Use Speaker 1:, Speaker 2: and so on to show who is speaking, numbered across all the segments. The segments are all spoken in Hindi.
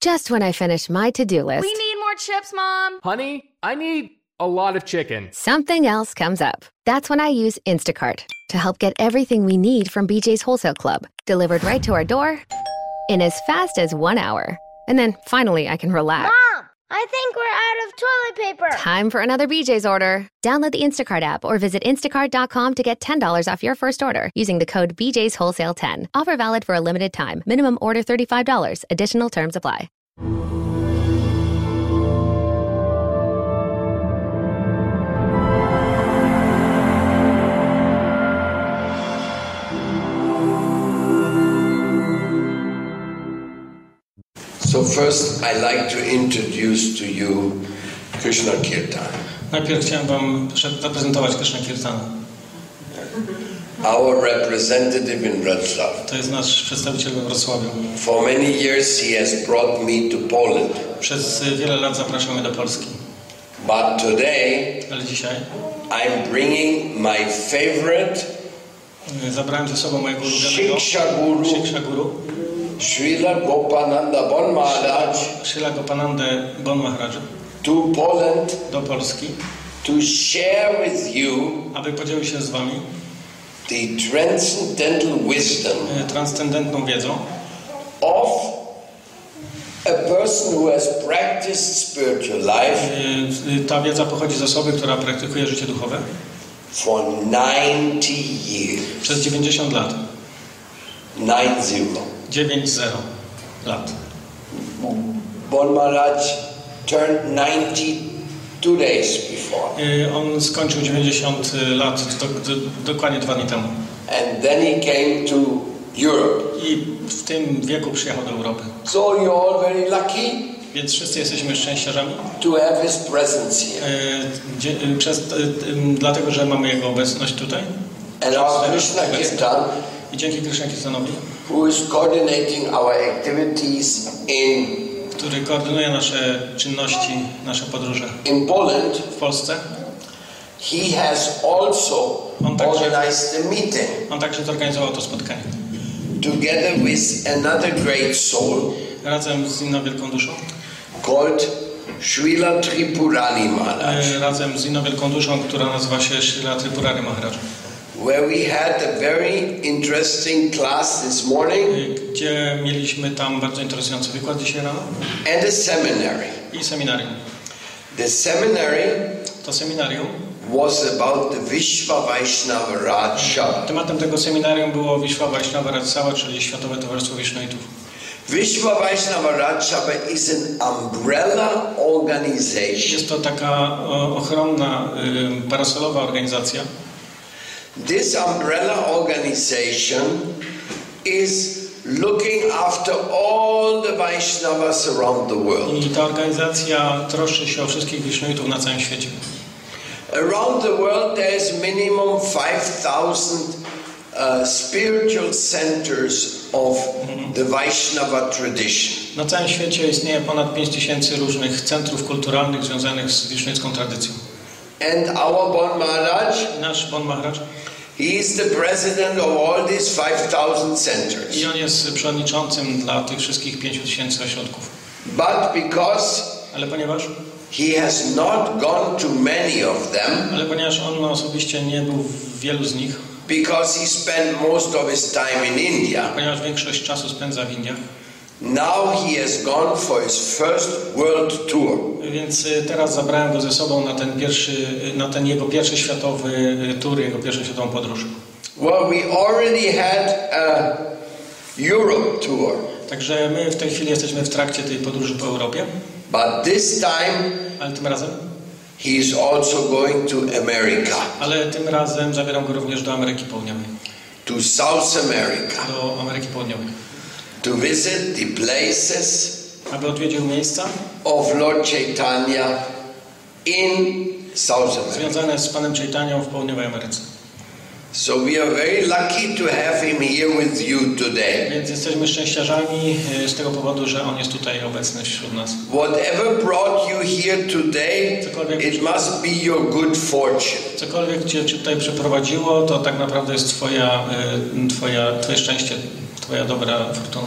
Speaker 1: Just when I finish my to do list,
Speaker 2: We need more chips, Mom.
Speaker 3: Honey, I need a lot of chicken.
Speaker 1: something else comes up. That's when I use Instacart to help get everything we need from BJ's Wholesale Club delivered right to our door in as fast as one hour. And then finally, I can relax.
Speaker 4: I think we're out of toilet paper.
Speaker 1: Time for another BJ's order. Download the Instacart app or visit instacart.com to get $10 off your first order using the code BJ's Wholesale 10. Offer valid for a limited time. Minimum order $35. Additional terms apply.
Speaker 5: first I like to introduce to you Krishna Kirtan. Najpierw
Speaker 6: chciałem wam zaprezentować Krishna
Speaker 5: Kirtan. Our representative in Wrocław. To jest nasz przedstawiciel we Wrocławiu. For many years he has brought me to
Speaker 6: Poland. Przez wiele lat zapraszał mnie do Polski.
Speaker 5: But today, ale dzisiaj, I'm bringing my favorite
Speaker 6: Zabrałem ze sobą mojego ulubionego Shiksha Guru, Shiksha Guru
Speaker 5: Srila Gopananda Bon Maharaj Srila Gopananda Bon Maharaj to Poland
Speaker 6: do Polski to share with you aby podzielił się z wami the transcendental wisdom e, transcendentną wiedzą of a person who has practiced spiritual life e, e, ta wiedza pochodzi z osoby która praktykuje życie duchowe
Speaker 5: for 90 years przez
Speaker 6: 90 lat 9-0. 9-0
Speaker 5: lat. Bon Maharaj turned 92 days
Speaker 6: before. Y, on skończył 90 y, lat, do, do, dokładnie dwa dni temu.
Speaker 5: And then he came to Europe.
Speaker 6: I w tym wieku przyjechał do Europy.
Speaker 5: So you're all very lucky.
Speaker 6: Więc wszyscy jesteśmy szczęściarzami. To have his presence here. Y, Dzie, przez, dlatego, że mamy jego obecność tutaj. And our Krishna Kirtan i dzięki krishna
Speaker 5: who is coordinating our activities in
Speaker 6: który koordynuje nasze czynności, nasze podróże.
Speaker 5: In Poland,
Speaker 6: w Polsce,
Speaker 5: he has also on także, organized meeting.
Speaker 6: On także zorganizował to spotkanie. Together with another great soul, razem z inną wielką duszą, called Srila Tripurani Maharaj. E, razem z inną wielką duszą, która nazywa się Srila Tripurani Maharaj
Speaker 5: where we had a very interesting class this morning. Y,
Speaker 6: gdzie mieliśmy tam bardzo interesujący wykład dzisiaj rano.
Speaker 5: And a seminary. I seminarium.
Speaker 6: The seminary to seminarium
Speaker 5: was about the Vishwa Vaishnava Raja.
Speaker 6: Tematem tego seminarium było Vishwa Vaishnava Raja, czyli Światowe Towarzystwo Wisznoitów.
Speaker 5: Vishwa Vaishnava Rajava is an umbrella organization.
Speaker 6: Jest to taka ochronna, parasolowa organizacja.
Speaker 5: This umbrella organization is looking after all the Vaishnavas around the world.
Speaker 6: I ta organizacja troszczy się o wszystkich Vishnavitów na całym świecie.
Speaker 5: Around the world there is minimum 5000 uh, spiritual centers of mhm. the Vaishnava tradition.
Speaker 6: Na całym świecie istnieje ponad 5000 różnych centrów kulturalnych związanych z wisznicką tradycją.
Speaker 5: And our Bon Maharaj,
Speaker 6: nasz Bon Maharaj,
Speaker 5: he is the president of all these 5000 centers. I
Speaker 6: on jest przewodniczącym dla tych wszystkich 5000 ośrodków.
Speaker 5: But because
Speaker 6: ale ponieważ
Speaker 5: he has not gone to many of them.
Speaker 6: Ale ponieważ on osobiście nie był w wielu z nich.
Speaker 5: Because he spent most of his time in India.
Speaker 6: Ponieważ większość czasu spędza w Indiach. Now he has gone for his first world tour. Więc y, teraz zabrałem go ze sobą na ten pierwszy, y, na ten jego pierwszy światowy y, tour, jego pierwszą światową podróż.
Speaker 5: Well, we already had a Europe tour.
Speaker 6: Także my w tej chwili jesteśmy w trakcie tej podróży po Europie.
Speaker 5: But this time, ale
Speaker 6: tym razem,
Speaker 5: he is also going to America.
Speaker 6: Ale tym razem zabieram go również do Ameryki Południowej. To South America. Do Ameryki Południowej
Speaker 5: to visit the places
Speaker 6: aby odwiedził miejsca
Speaker 5: of Lord Chaitanya in South America.
Speaker 6: związane z Panem Chaitanią w Południowej Ameryce.
Speaker 5: So we are very lucky to have him here with you today.
Speaker 6: Więc jesteśmy szczęściarzami e, z tego powodu, że on jest tutaj obecny wśród nas.
Speaker 5: Whatever brought you here today, it must be your good fortune.
Speaker 6: Cokolwiek cię tutaj przeprowadziło, to tak naprawdę jest twoja, e, twoja, twoje szczęście twoja dobra fortuna.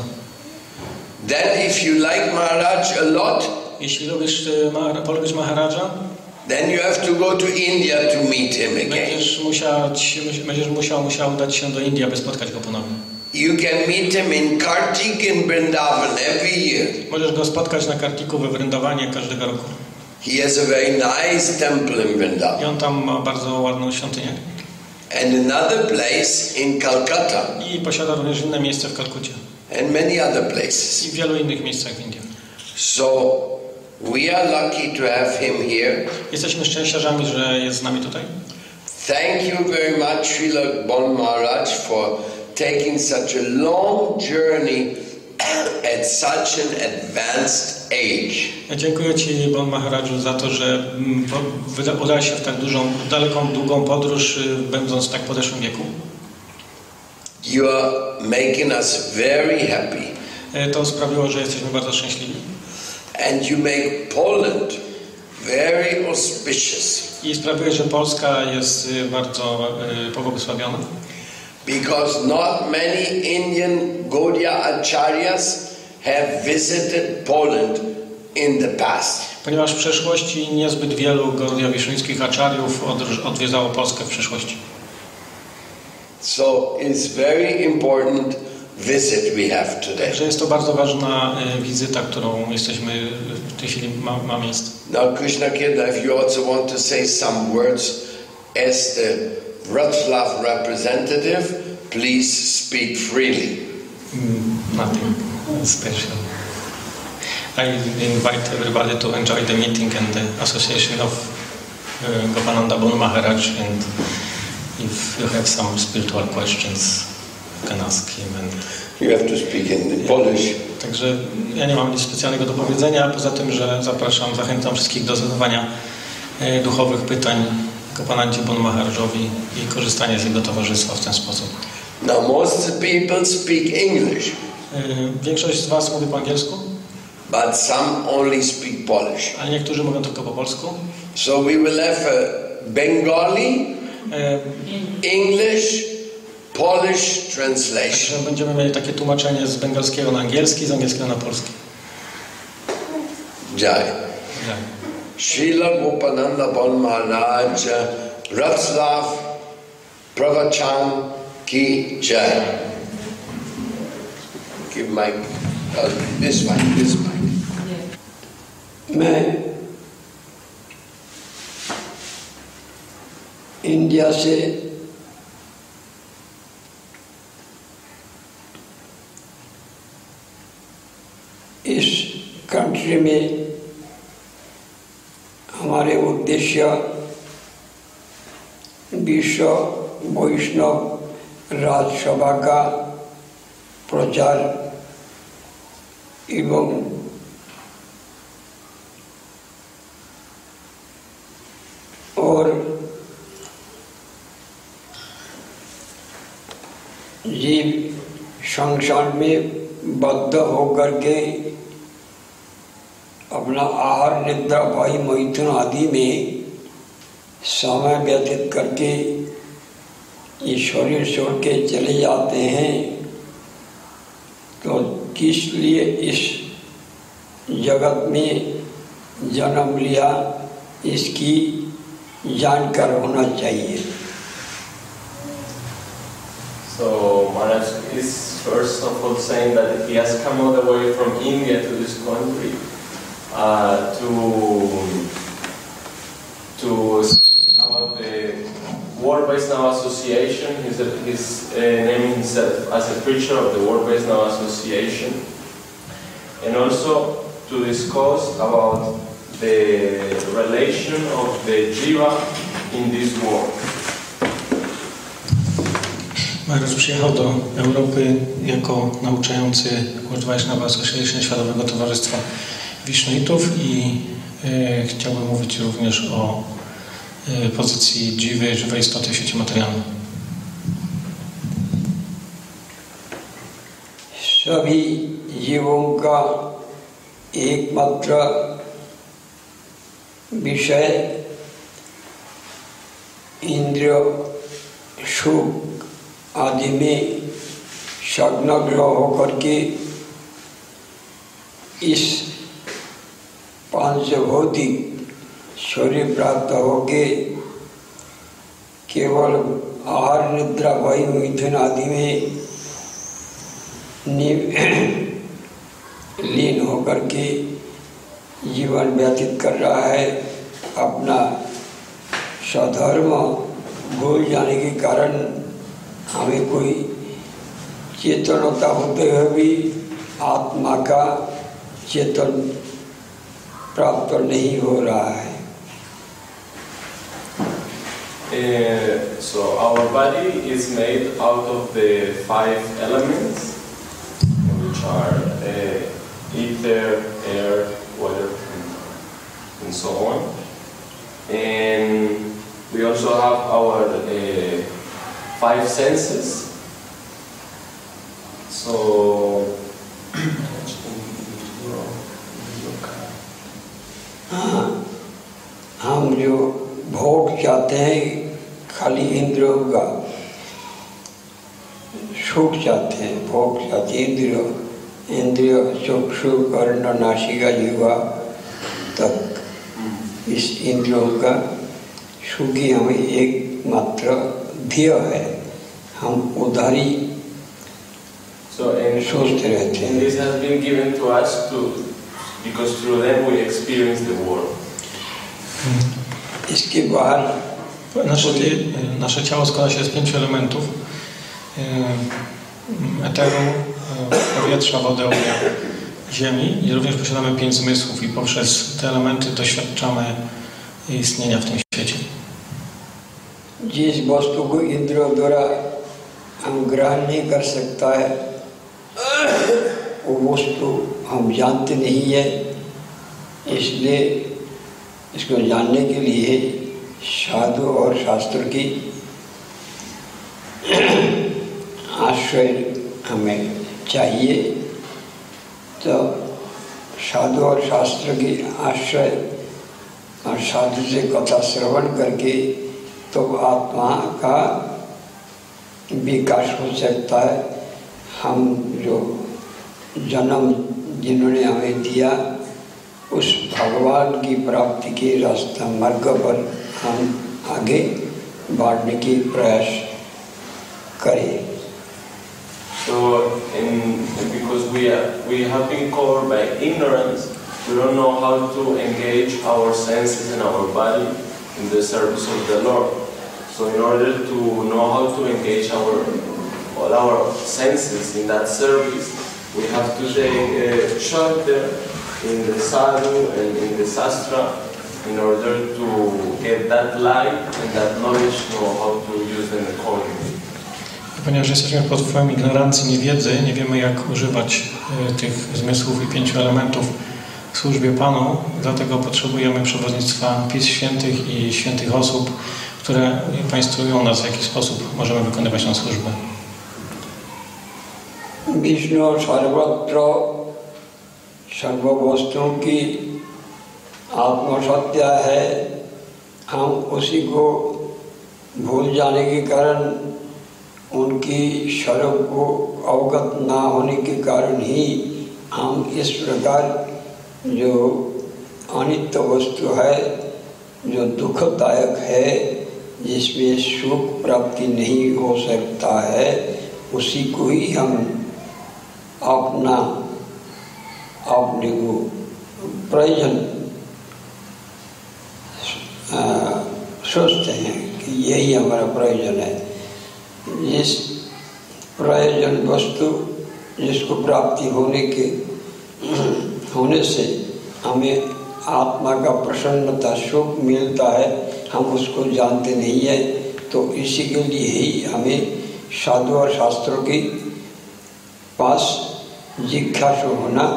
Speaker 5: Then if you like
Speaker 6: Maharaj a lot, jeśli lubisz y, polubać Maharaja,
Speaker 5: then you have to go to India to meet him
Speaker 6: again. Będziesz musiał, będziesz musiał, musiał udać się do Indii, aby spotkać go ponownie.
Speaker 5: You can meet him in Kartik in Vrindavan
Speaker 6: every year. Możesz go spotkać na Kartiku we Vrindawanie każdego roku. He has a very nice temple in Vrindavan. I on tam ma bardzo ładną świątynię
Speaker 5: and another place in Calcutta.
Speaker 6: I posiada również inne miejsce w Kalkucie.
Speaker 5: And many other places.
Speaker 6: I w wielu innych miejscach w Indiach.
Speaker 5: So we are lucky to have him here.
Speaker 6: Jesteśmy szczęściarzami, że jest z nami tutaj.
Speaker 5: Thank you very much, Srila Bon Maharaj, for taking such a long journey at such an advanced age.
Speaker 6: Dziękuję Ci, Bon Maharaju, za to, że mm, udałeś się w tak dużą, daleką, długą podróż, y, będąc w tak podeszłym wieku.
Speaker 5: You are making us very happy.
Speaker 6: E, to sprawiło, że jesteśmy bardzo szczęśliwi.
Speaker 5: And you make Poland very auspicious.
Speaker 6: I sprawiło, że Polska jest y, bardzo e, pobłogosławiona
Speaker 5: because not many Indian Gaudiya Acharyas have visited Poland in the past.
Speaker 6: Ponieważ w przeszłości niezbyt wielu Gaudiya Wiszyńskich Acharyów odwiedzało Polskę w przeszłości.
Speaker 5: So it's very important visit we have today.
Speaker 6: Że jest to bardzo ważna e, wizyta, którą jesteśmy w tej chwili ma, ma miejsce.
Speaker 5: Now Krishna Kirtan, if you also want to say some words as the Wrocław representative, please speak freely.
Speaker 6: Mm, nothing special. I invite everybody to enjoy the meeting and the association of uh, Gopananda Bon Maharaj. And if you have some spiritual questions, you can ask him. And
Speaker 5: you have to speak in Polish.
Speaker 6: Także ja nie mam nic specjalnego do powiedzenia, poza tym, że zapraszam, zachęcam wszystkich do zadawania e, duchowych pytań Kapanancie Bonmaharżowi i korzystanie z jego towarzystwa w ten sposób.
Speaker 5: Now most people speak English. Y,
Speaker 6: większość z was mówi po angielsku.
Speaker 5: But some only speak Polish.
Speaker 6: Ale niektórzy mówią tylko po polsku.
Speaker 5: So we will have uh, Bengali, y, English, Polish translation.
Speaker 6: będziemy mieli takie tłumaczenie z bengalskiego na angielski, z angielskiego na polski.
Speaker 5: Jai. Jai. Srila Gopananda Bon Maharaj Ratslav Pravachan Ki Jai. Give mic, uh, this mic, this mic. मैं
Speaker 7: इंडिया से इस कंट्री में हमारे उद्देश्य विश्व वैष्णव राजसभा का प्रचार एवं और जीव संसार में बद्ध होकर के अपना आहार निद्रा भाई मैथुन आदि में समय व्यतीत करके ईश्वरीय छोड़ के चले जाते हैं तो किस लिए इस जगत में जन्म लिया इसकी जानकार होना चाहिए
Speaker 8: So Maharaj is first of all saying that he has come all the way from India to this country Uh, to to speak about the World Based Now Association. He's, a, he's uh, naming himself as a preacher of the World Based Now Association, and also to discuss about the relation of the jiva in this
Speaker 6: war.
Speaker 8: Mariusz
Speaker 6: przyjechał do Europy jako nauczający World Wide Association Światowego Towarzystwa Wisznitów i e, chciałbym mówić również o e, pozycji dziwej, żywej istoty w sieci materialnej.
Speaker 7: Sabi Jivunga i Matra Bishay Shuk Adimi Shagnagra Hokarki पांच भौतिक शरीर प्राप्त होके केवल आहार निद्रा वायु मिथुन आदि में लीन होकर के जीवन व्यतीत कर रहा है अपना स्वधर्म भूल जाने के कारण हमें कोई चेतनता होते हुए भी आत्मा का चेतन प्राप्त नहीं हो uh,
Speaker 8: so our body is made out of the five elements, which are uh, ether, air, water, and so on. And we also have our uh, five senses. So
Speaker 7: चाहते हैं खाली इंद्रियों का सुख चाहते हैं भोग चाहते हैं इंद्रियों इंद्रिय सुख सुख अर्ण नाशिका युवा तक इस इंद्रियों का सुख ही हमें एकमात्र ध्येय है हम उधारी
Speaker 8: So सोचते रहते हैं this has been given to us to because through them we experience the world.
Speaker 7: Hmm.
Speaker 6: Nasze, nasze ciało składa się z pięciu elementów. E, eteru, e, powietrza, wody, ognia, ziemi. I również posiadamy pięć zmysłów i poprzez te elementy doświadczamy istnienia w tym świecie.
Speaker 7: Dziś वस्तु को इंद्रियों द्वारा हम ग्रहण नहीं कर सकता इसको जानने के लिए साधु और शास्त्र की आश्रय हमें चाहिए तो साधु और शास्त्र की आश्रय और साधु से कथा श्रवण करके तो आत्मा का विकास हो सकता है हम जो जन्म जिन्होंने हमें दिया उस भगवान की प्राप्ति के रास्ता मार्ग पर हम
Speaker 8: आगे बढ़ने की प्रयास करें So in, because we are we have been covered by ignorance, we don't know how to engage our senses and our body in the service of the Lord. So in order to know how to engage our all our senses in that service, we have to take uh, shelter in the sun, and in the sastra, in order to
Speaker 6: get that light and that knowledge know how to use them accordingly. Ponieważ jesteśmy pod wpływem ignorancji, niewiedzy, nie wiemy jak używać e, tych zmysłów i pięciu elementów w służbie Panu, dlatego potrzebujemy przewodnictwa Pis Świętych i świętych osób, które państwują nas, w jaki sposób możemy wykonywać tę służbę.
Speaker 7: Vishnu Sarvatra सर्व वस्तुओं की आत्मसत्या है हम उसी को भूल जाने के कारण उनकी स्वरूप को अवगत ना होने के कारण ही हम इस प्रकार जो अनित्य वस्तु है जो दुखदायक है जिसमें सुख प्राप्ति नहीं हो सकता है उसी को ही हम अपना आपको प्रयोजन सोचते हैं कि यही हमारा प्रयोजन है जिस प्रयोजन वस्तु जिसको प्राप्ति होने के होने से हमें आत्मा का प्रसन्नता सुख मिलता है हम उसको जानते नहीं है तो इसी के लिए ही हमें साधु और शास्त्रों के पास जिज्ञासु होना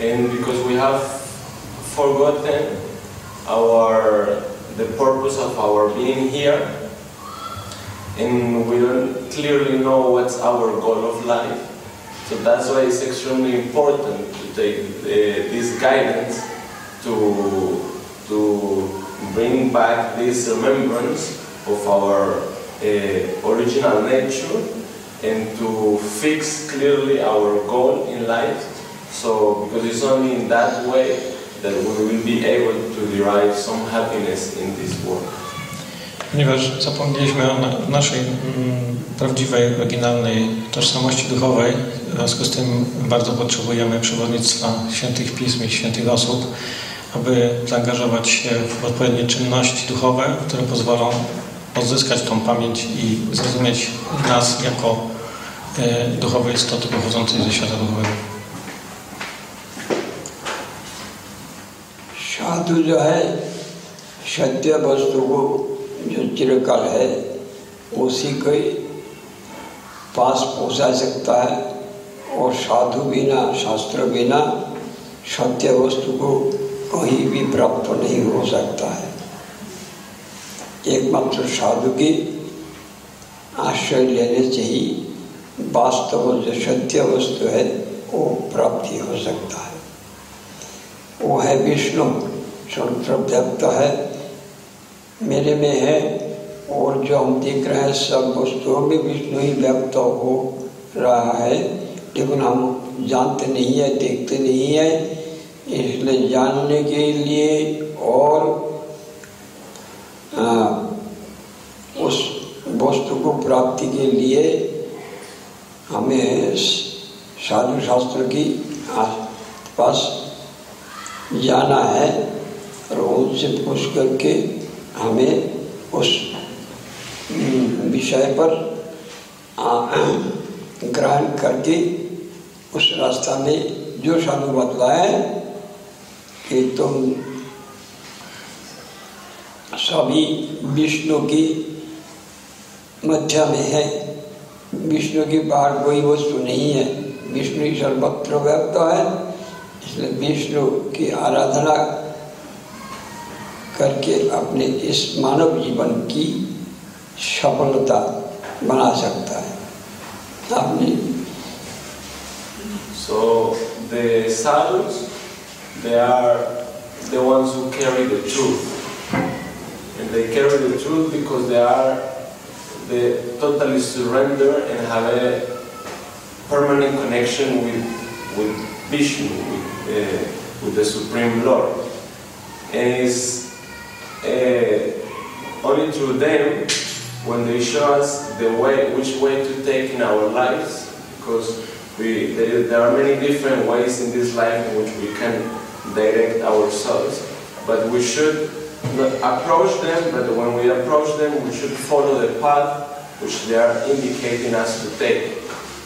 Speaker 8: And because we have forgotten our the purpose of our being here, and we don't clearly know what's our goal of life. So that's why it's extremely important to take uh, this guidance to to bring back this remembrance of our uh, original nature and to fix clearly our goal in life. So, because it's only in that way that we will be able to derive some happiness in this world.
Speaker 6: Ponieważ zapomnieliśmy o naszej mm, prawdziwej, oryginalnej tożsamości duchowej, w związku z tym bardzo potrzebujemy przewodnictwa świętych pism i świętych osób, aby zaangażować się w odpowiednie czynności duchowe, które pozwolą odzyskać tą pamięć i zrozumieć nas jako e, duchowe istoty pochodzące ze świata duchowego.
Speaker 7: साधु जो है सत्य वस्तु को जो चिरकाल है उसी को ही पास पहुंचा सकता है और साधु बिना शास्त्र बिना सत्य वस्तु को कहीं भी प्राप्त नहीं हो सकता है एकमात्र साधु की आश्रय लेने से ही वास्तव जो सत्य वस्तु है वो प्राप्ति हो सकता है वो है विष्णु व्यक्त है मेरे में है और जो हम देख रहे हैं सब वस्तुओं में विष्णु ही व्याप्त हो रहा है लेकिन हम जानते नहीं है देखते नहीं है इसलिए जानने के लिए और हाँ उस वस्तु को प्राप्ति के लिए हमें साधु शास्त्र की पास जाना है और उनसे पूछ करके हमें उस विषय पर ग्रहण करके उस रास्ता में जो साधु बतलाए कि तुम सभी विष्णु की मध्य में है विष्णु की बाहर कोई वस्तु नहीं है विष्णु ही सर्वत्र व्यक्त है इसलिए विष्णु की आराधना करके अपने इस मानव जीवन की सफलता बना सकता है आपने So the sadhus,
Speaker 8: they are the ones who carry the truth. and they carry the truth because they are they totally surrender and have a permanent connection with with Vishnu, with, uh, with the Supreme Lord, and it's uh, only through them when they show us the way, which way to take in our lives, because we, there, there are many different ways in this life in which we can direct ourselves, but we should approach them, but when we approach them, we should follow the path which they are indicating us to take.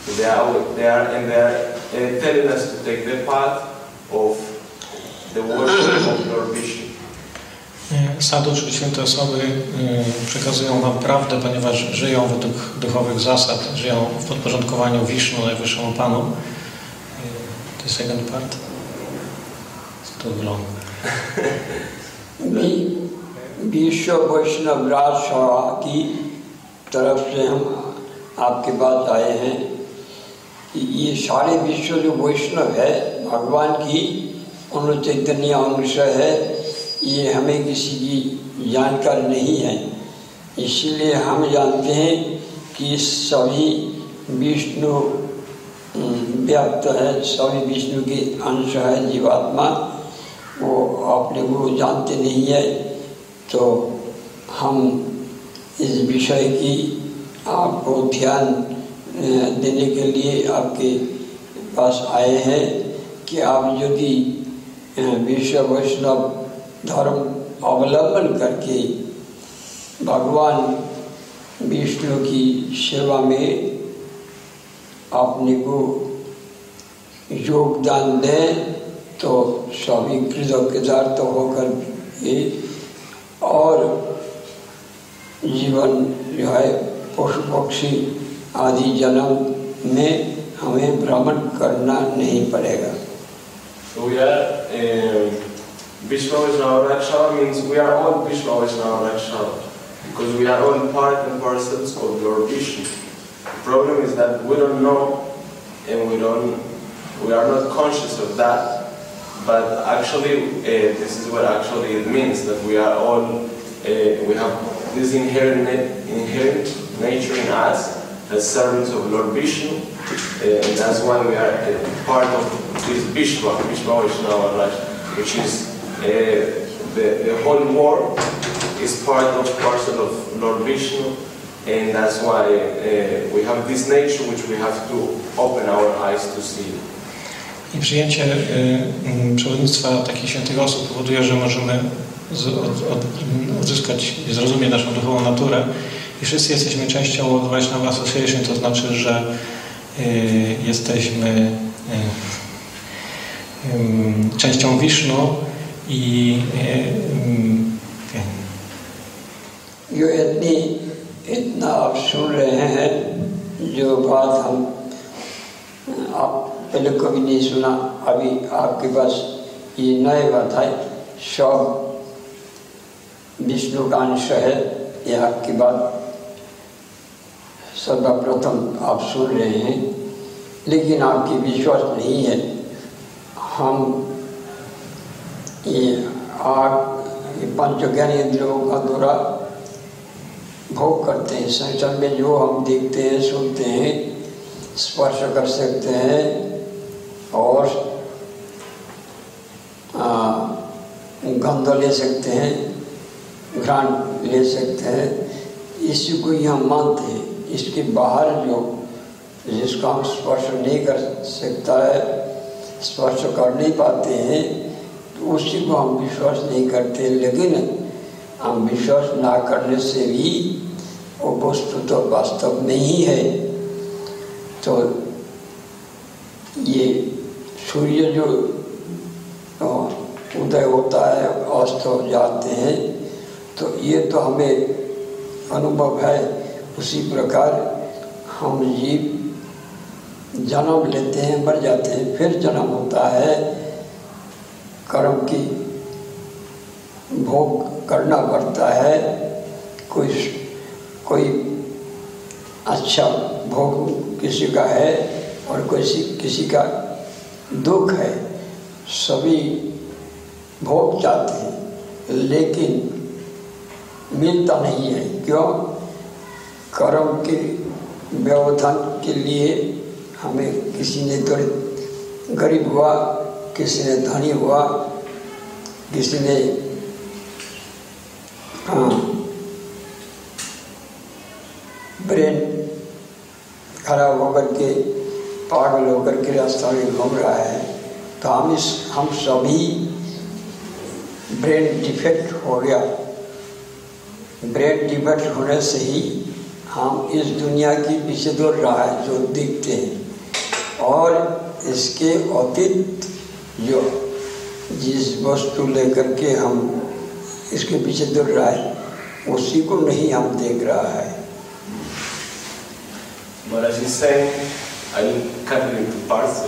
Speaker 8: So they are, they are, and they are telling us to take the path of the worship of Lord Bishop.
Speaker 6: E, Sadu, czyli święte osoby e, przekazują Wam prawdę, ponieważ żyją według duchowych zasad, żyją w podporządkowaniu Wisznu, Najwyższemu Panu. The second part? It's too long.
Speaker 7: विश्व वैष्णव राज सभा की तरफ से हम आपके पास आए हैं कि ये सारे विश्व जो वैष्णव है भगवान की उन चैतन्य अंश है ये हमें किसी की जानकारी नहीं है इसलिए हम जानते हैं कि सभी विष्णु व्याप्त है सभी विष्णु के अंश है जीवात्मा वो अपने गुरु जानते नहीं है तो हम इस विषय की आपको ध्यान देने के लिए आपके पास आए हैं कि आप यदि विश्व वैष्णव धर्म अवलंबन करके भगवान विष्णु की सेवा में अपने को योगदान दें तो स्वामी कृतज्ञजार तो होकर ही और जीवन जो है पशु पक्षी आदि जन्म में हमें भ्रमण करना नहीं पड़ेगा
Speaker 8: because we are all part and parcels of Lord Vishnu. The problem is that we don't know and we don't we are not conscious of that but actually uh, this is what actually it means, that we are all, uh, we have this inherent, inherent nature in us as servants of Lord Vishnu, uh, and that's why we are part of this Vishwa, Vishwa Vaishnava Raj, which is the, the whole world is part of parcel of Lord Vishnu, and that's why uh, we have this nature which we have to open our eyes to see.
Speaker 6: I przyjęcie y, mm, przewodnictwa takich świętych osób powoduje, że możemy odzyskać i zrozumieć naszą duchową naturę. I wszyscy jesteśmy częścią World Vaishnava Association, to znaczy, że y, jesteśmy y, mm, częścią Wisznu i जो यदि इतना
Speaker 7: आप पहले कभी नहीं सुना अभी आपके पास ये नए बात है सब विष्णु का अंश है यह आपकी बात सर्वप्रथम आप सुन रहे हैं लेकिन आपकी विश्वास नहीं है हम ये ये पंच ज्ञान इंद्रियों का दौरा भोग करते हैं संसार में जो हम देखते हैं सुनते हैं स्पर्श कर सकते हैं और गंध ले सकते हैं घ्राण ले सकते हैं इसको यह मानते हैं इसके बाहर जो जिसको हम स्पर्श नहीं कर सकता है स्पर्श कर नहीं पाते हैं तो उसी को हम विश्वास नहीं करते लेकिन हम विश्वास ना करने से भी वो वस्तु तो वास्तव नहीं है तो ये सूर्य जो उदय होता है अस्त हो जाते हैं तो ये तो हमें अनुभव है उसी प्रकार हम जीव जन्म लेते हैं मर जाते हैं फिर जन्म होता है कर्म की भोग करना पड़ता है कोई कोई अच्छा भोग किसी का है और कोई किसी का दुख है सभी भोग जाते हैं लेकिन मिलता नहीं है क्यों कर्म के व्यवधान के लिए हमें किसी ने दरिद गरीब हुआ किसी ने धनी हुआ किसी ने हाँ, ब्रेन खराब होकर के पागल होकर के रास्ता में घूम रहा है तो हम इस हम सभी ब्रेन डिफेक्ट हो गया ब्रेन डिफेक्ट होने से ही हम इस दुनिया के पीछे दौड़ रहा है जो दिखते हैं और इसके अतीत जो जिस वस्तु लेकर के हम इसके पीछे दौड़ रहा है उसी को नहीं हम देख रहा है
Speaker 8: But as he's saying, I'm into parts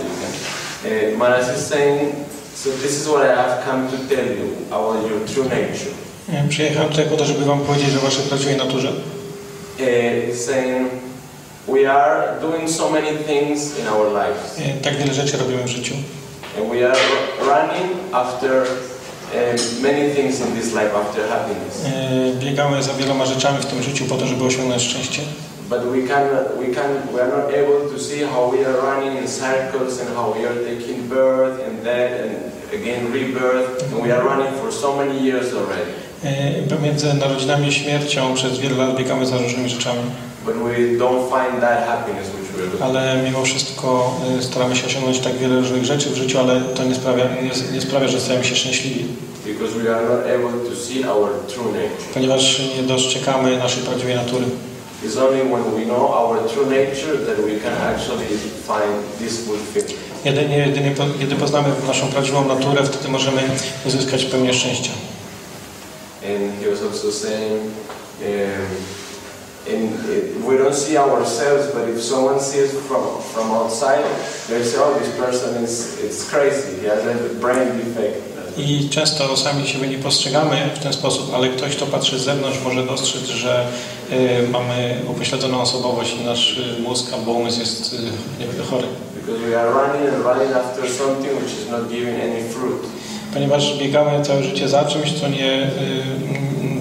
Speaker 8: Uh, Maharaj is saying, so this is what I have come to tell you about your true nature.
Speaker 6: Przyjechałem tutaj po to, żeby wam powiedzieć o waszej prawdziwej naturze.
Speaker 8: Eh, we are doing so many things in our lives.
Speaker 6: Eh, tak wiele rzeczy robimy w życiu.
Speaker 8: we are running after eh, many things in this life after happiness.
Speaker 6: Biegamy za wieloma rzeczami w tym życiu po to, żeby osiągnąć szczęście
Speaker 8: but we can we can we are not able to see how we are running in circles and how we are taking birth and and again rebirth and we are running for so many years already. E, pomiędzy narodzinami i śmiercią przez wiele lat biegamy za
Speaker 6: różnymi rzeczami.
Speaker 8: But we don't find that happiness which
Speaker 6: we Ale mimo wszystko e, staramy się osiągnąć tak wiele różnych rzeczy w życiu, ale to nie sprawia, nie, nie sprawia że stajemy się szczęśliwi. Because we are not able to see our true nature. Ponieważ nie dostrzegamy naszej prawdziwej natury.
Speaker 8: It's only when we know our true nature that we can actually find this fulfillment.
Speaker 6: Jedynie, jedynie po, kiedy poznamy naszą prawdziwą naturę, wtedy możemy uzyskać pełnię szczęścia.
Speaker 8: And he was also saying, um, and we don't see ourselves, but if someone sees from from outside, they say, "Oh, this person is it's crazy. He has a brain defect."
Speaker 6: i często sami siebie nie postrzegamy w ten sposób, ale ktoś, kto patrzy z zewnątrz, może dostrzec, że y, mamy upośledzoną osobowość i nasz y, mózg albo umysł jest y, chory. Ponieważ biegamy całe życie za czymś, co nie,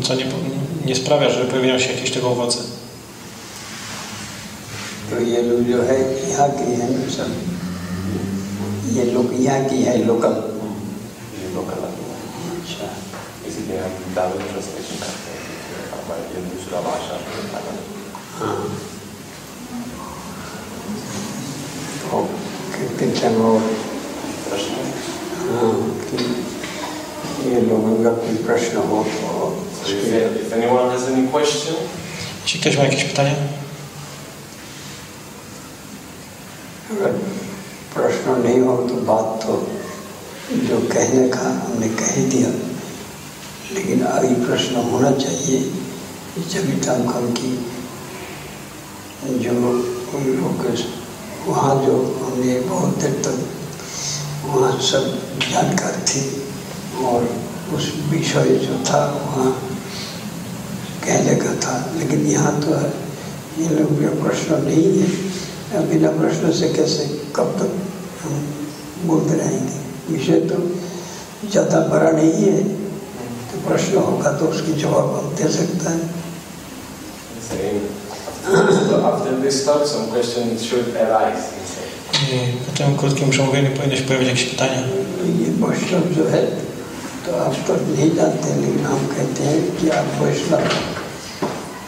Speaker 6: co nie, nie sprawia, że pojawiają się jakieś tego owoce. तो ये जो है यहाँ की
Speaker 9: है ये लोग लोकल अच्छा इसीलिए हम दावे ट्रांसलेशन करते हैं हमारे दूसरा भाषा
Speaker 7: ओके तीन चार और प्रश्न हाँ कि ये लोगों का कोई प्रश्न हो तो
Speaker 8: Czy ktoś
Speaker 6: ma jakieś pytania? प्रश्न
Speaker 7: नहीं हो तो बात तो जो कहने का हमने कह दिया लेकिन अभी प्रश्न होना चाहिए सभी टाइम की जो फोकस वहाँ जो हमने बहुत देर तक वहाँ सब जानकार थी और उस विषय जो था वहाँ कहने का था लेकिन यहाँ तो है ये लोग प्रश्न नहीं है बिना प्रश्न से कैसे कब तक हम बोलते रहेंगे विषय तो ज़्यादा बड़ा नहीं है तो प्रश्न होगा तो उसकी
Speaker 8: जवाब हम दे सकते हैं Po krótkim przemówieniu powinieneś pojawić pytania. तो आप तो नहीं लेकिन
Speaker 6: हम कहते हैं कि आप
Speaker 7: वैष्णव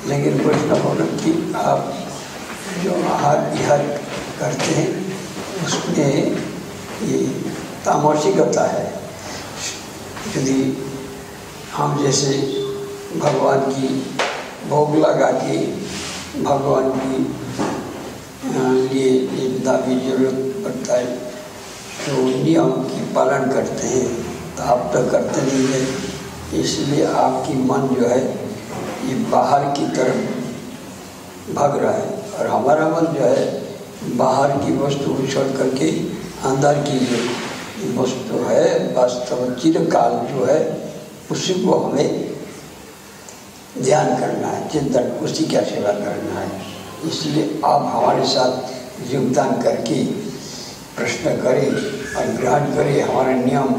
Speaker 7: लेकिन आप जो आहार विहार करते हैं उसमें करता है यदि हम जैसे भगवान की भोग लगा के भगवान की लिए जितना भी जरूरत पड़ता है तो नियम की पालन करते हैं तो आप तो करते नहीं है इसलिए आपकी मन जो है ये बाहर की तरफ भाग रहा है और हमारा मन जो है बाहर की वस्तु छोड़ करके अंदर की जो वस्तु है वास्तव में चिरकाल जो है उसी को हमें ध्यान करना है चिंतन उसी का सेवा करना है इसलिए आप हमारे साथ योगदान करके प्रश्न करें और ग्रहण करें हमारे नियम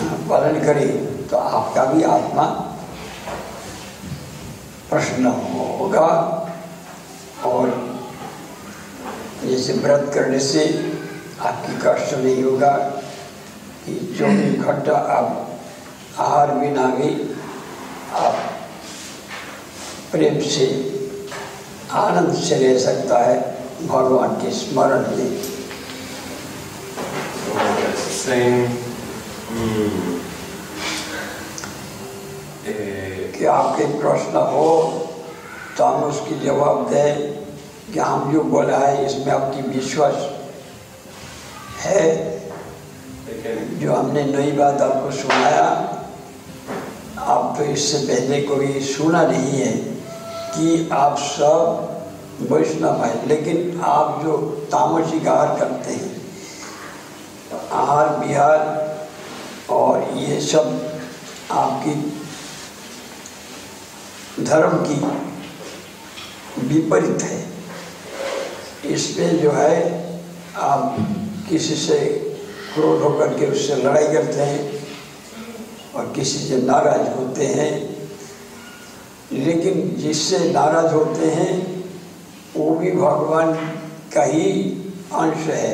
Speaker 7: हाँ, पालन करें तो आपका भी आत्मा प्रश्न होगा और जैसे व्रत करने से आपकी कष्ट नहीं होगा चौबीस घंटा आप आहार बिना भी आप प्रेम से आनंद से रह सकता है भगवान के स्मरण में hmm, कि आपके प्रश्न हो तो हम उसकी जवाब दें कि हम जो बोला है इसमें आपकी विश्वास है जो हमने नई बात आपको सुनाया आप तो इससे पहले कोई सुना नहीं है कि आप सब वैष्णव है लेकिन आप जो तामसिक आहार करते हैं आहार विहार और ये सब आपकी धर्म की विपरीत है इसमें जो है आप किसी से क्रोध होकर के उससे लड़ाई करते हैं और किसी से नाराज होते हैं लेकिन जिससे नाराज होते हैं वो भी भगवान का ही अंश है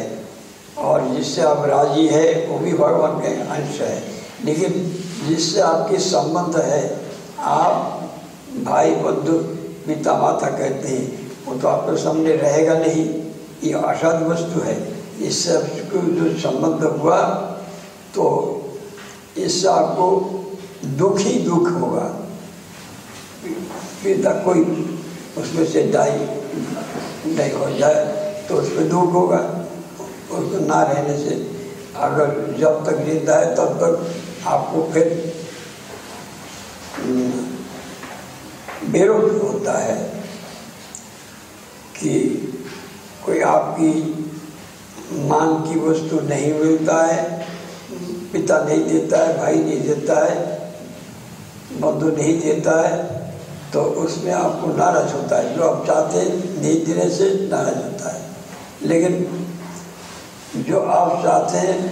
Speaker 7: और जिससे आप राजी है वो भी भगवान का अंश है लेकिन जिससे आपके संबंध है आप भाई बंधु पिता माता कहते हैं वो तो आपके सामने रहेगा नहीं ये असाध वस्तु है इससे को जो संबंध हुआ तो इससे आपको दुख ही दुख होगा पिता कोई उसमें से डाई नहीं हो जाए तो उसमें दुख होगा उसको ना रहने से अगर जब तक जिंदा है तब तक आपको फिर हम्म, बेरोध होता है कि कोई आपकी मांग की वस्तु नहीं मिलता है पिता नहीं देता है भाई नहीं देता है बंधु नहीं देता है तो उसमें आपको नाराज होता है जो आप चाहते नहीं देने से नाराज होता है लेकिन जो आप चाहते हैं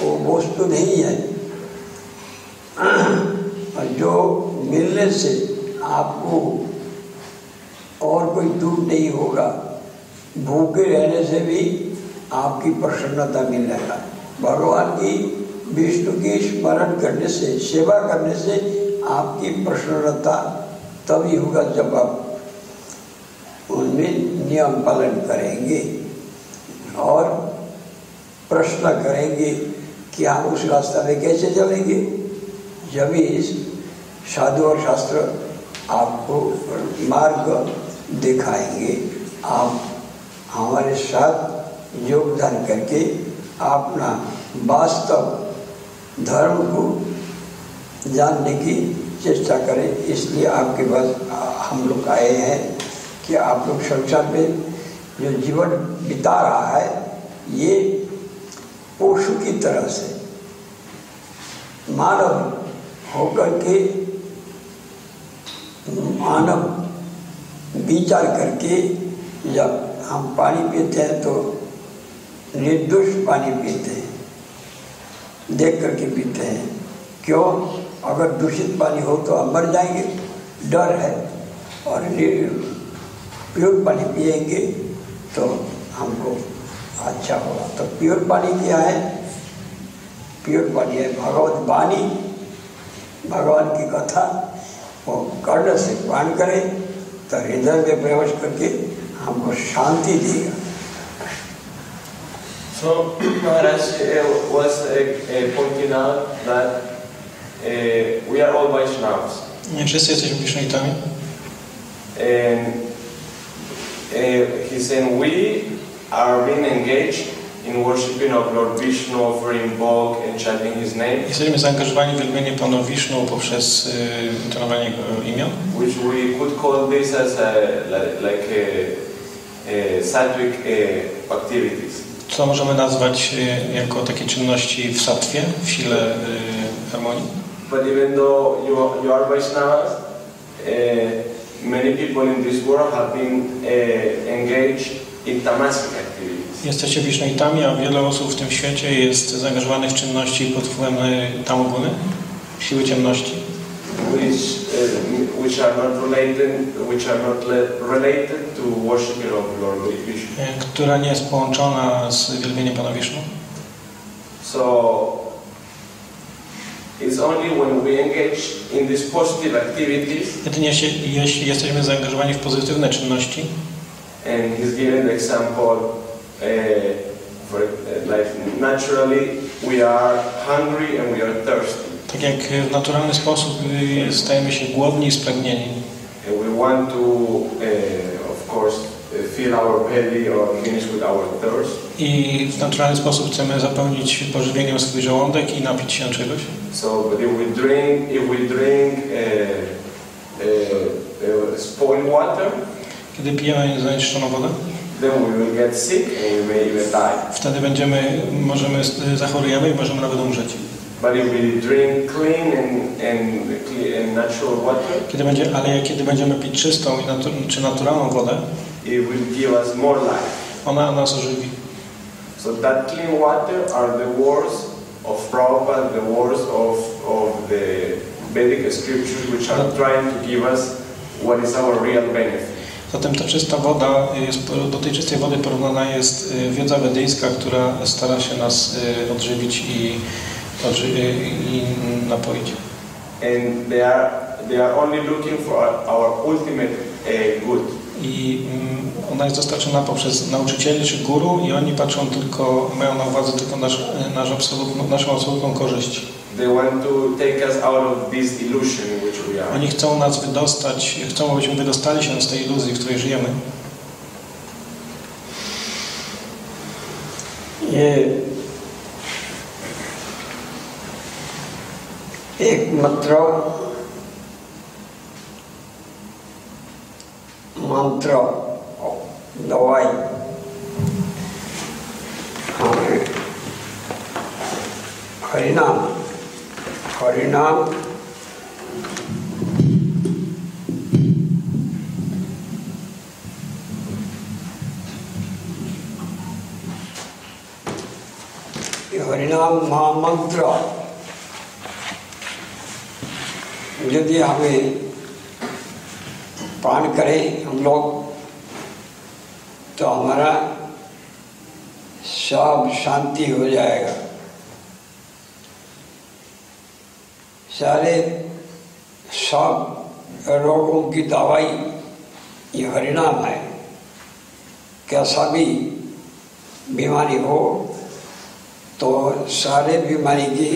Speaker 7: वो वस्तु नहीं है और जो मिलने से आपको और कोई दूर नहीं होगा भूखे रहने से भी आपकी प्रसन्नता मिल जाएगा भगवान की विष्णु की स्मरण करने से सेवा करने से आपकी प्रसन्नता तभी होगा जब आप उनमें नियम पालन करेंगे और प्रश्न करेंगे कि आप उस रास्ता में कैसे चलेंगे जब इस साधु और शास्त्र आपको मार्ग दिखाएंगे आप हमारे साथ योगदान करके अपना वास्तव धर्म को जानने की चेष्टा करें इसलिए आपके पास हम लोग आए हैं कि आप लोग शिक्षा पे जो जीवन बिता रहा है ये पशु की तरह से मानव होकर के मानव विचार करके जब हम पानी पीते हैं तो निर्दोष पानी पीते हैं देख करके पीते हैं क्यों अगर दूषित पानी हो तो हम मर जाएंगे डर है और प्योर पानी पिएंगे तो हमको अच्छा होगा तो प्योर पानी क्या है प्योर पानी है भगवत वाणी भगवान की कथा वो कर्ण से पान करें तो हृदय में प्रवेश करके हमको शांति देगा
Speaker 6: So Maharaj eh, was uh, pointing out that uh, we are all Vaishnavas. Nie wszyscy jesteśmy Vishnavitami. And he said we are being engaged in worshiping of Lord Vishnu, offering bhog and chanting his name. Jesteśmy zaangażowani w wielbienie Panu Vishnu poprzez intonowanie imion. Which we could call this as a, like, like a, a sattvic activities. co możemy nazwać y, jako takie czynności w satwie, w sile y, harmonii? But even though you are, you are Vaishnavas, uh, many people in this world have been uh, engaged in tamasic activities. Jesteście Wisznoitami, a wiele osób w tym świecie jest zaangażowanych w czynności pod wpływem y, tamoguny, siły ciemności. Which, uh, which are not related, which are not related E, która nie jest połączona z wielbieniem Pana Vishnu. So It's only when we engage in these positive activities. Jedynie jeśli, jeśli jesteśmy zaangażowani w pozytywne czynności. And he's given the example, uh, for, uh, like naturally we are hungry and we are thirsty. Tak jak w naturalny sposób stajemy się głodni i spragnieni. And we want to i w naturalny sposób chcemy zapełnić pożywieniem swój żołądek i napić się czegoś. So, but if we drink, if we drink uh, uh, spoiled water, kiedy pijemy zanieczyszczoną wodę, then we will get sick and we may even die. Wtedy będziemy, możemy zachorujemy i możemy nawet umrzeć. But if we drink clean and, and, and natural water, kiedy będzie, ale kiedy będziemy pić czystą i natu, czy naturalną wodę, it will give us more life. Ona nas ożywi. So that clean water are the words of Prabhupada, the words of, of the Vedic scriptures which are trying to give us what is our real benefit. Zatem ta czysta woda, jest, do tej czystej wody porównana jest y, wiedza wedyjska, która stara się nas y, odżywić i, odży y, i napoić. And they are, they are only looking for our ultimate uh, good. I mm, ona jest dostarczona poprzez nauczycieli czy guru i oni patrzą tylko, mają na uwadze tylko nasz, e, nasz absolutną, naszą absolutną korzyść. Oni chcą nas wydostać, chcą, abyśmy wydostali się z tej iluzji, w której żyjemy.
Speaker 7: ये एक mantra, mantra. Rồi. हरिनाम हरिनाम हरिनाम महामंत्र यदि हमें पान करें हम लोग तो हमारा सब शांति हो जाएगा सारे सब रोगों की दवाई ये हरिणाम है कैसा भी बीमारी हो तो सारे बीमारी की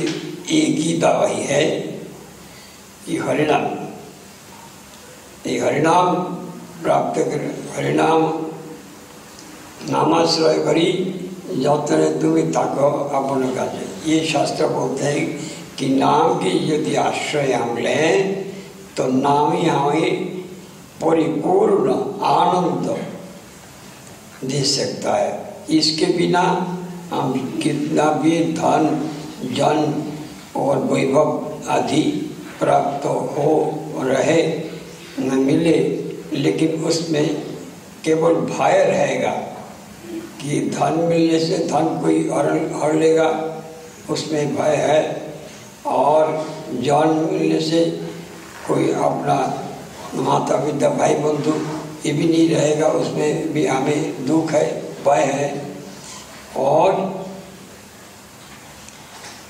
Speaker 7: एक ही दवाई है ये हरिनाम ये हरिनाम प्राप्त कर हरिणाम नामाश्रय करी जतने तुम्हें ताको अपन का ये शास्त्र बोलते हैं कि नाम की यदि आश्रय हम लें तो नाम ही हमें परिपूर्ण आनंद दे सकता है इसके बिना हम कितना भी धन जन और वैभव आदि प्राप्त हो रहे न मिले लेकिन उसमें केवल भय रहेगा कि धन मिलने से धन कोई हर हर लेगा उसमें भय है और जान मिलने से कोई अपना माता पिता भाई बंधु ये भी नहीं रहेगा उसमें भी हमें दुख है भय है और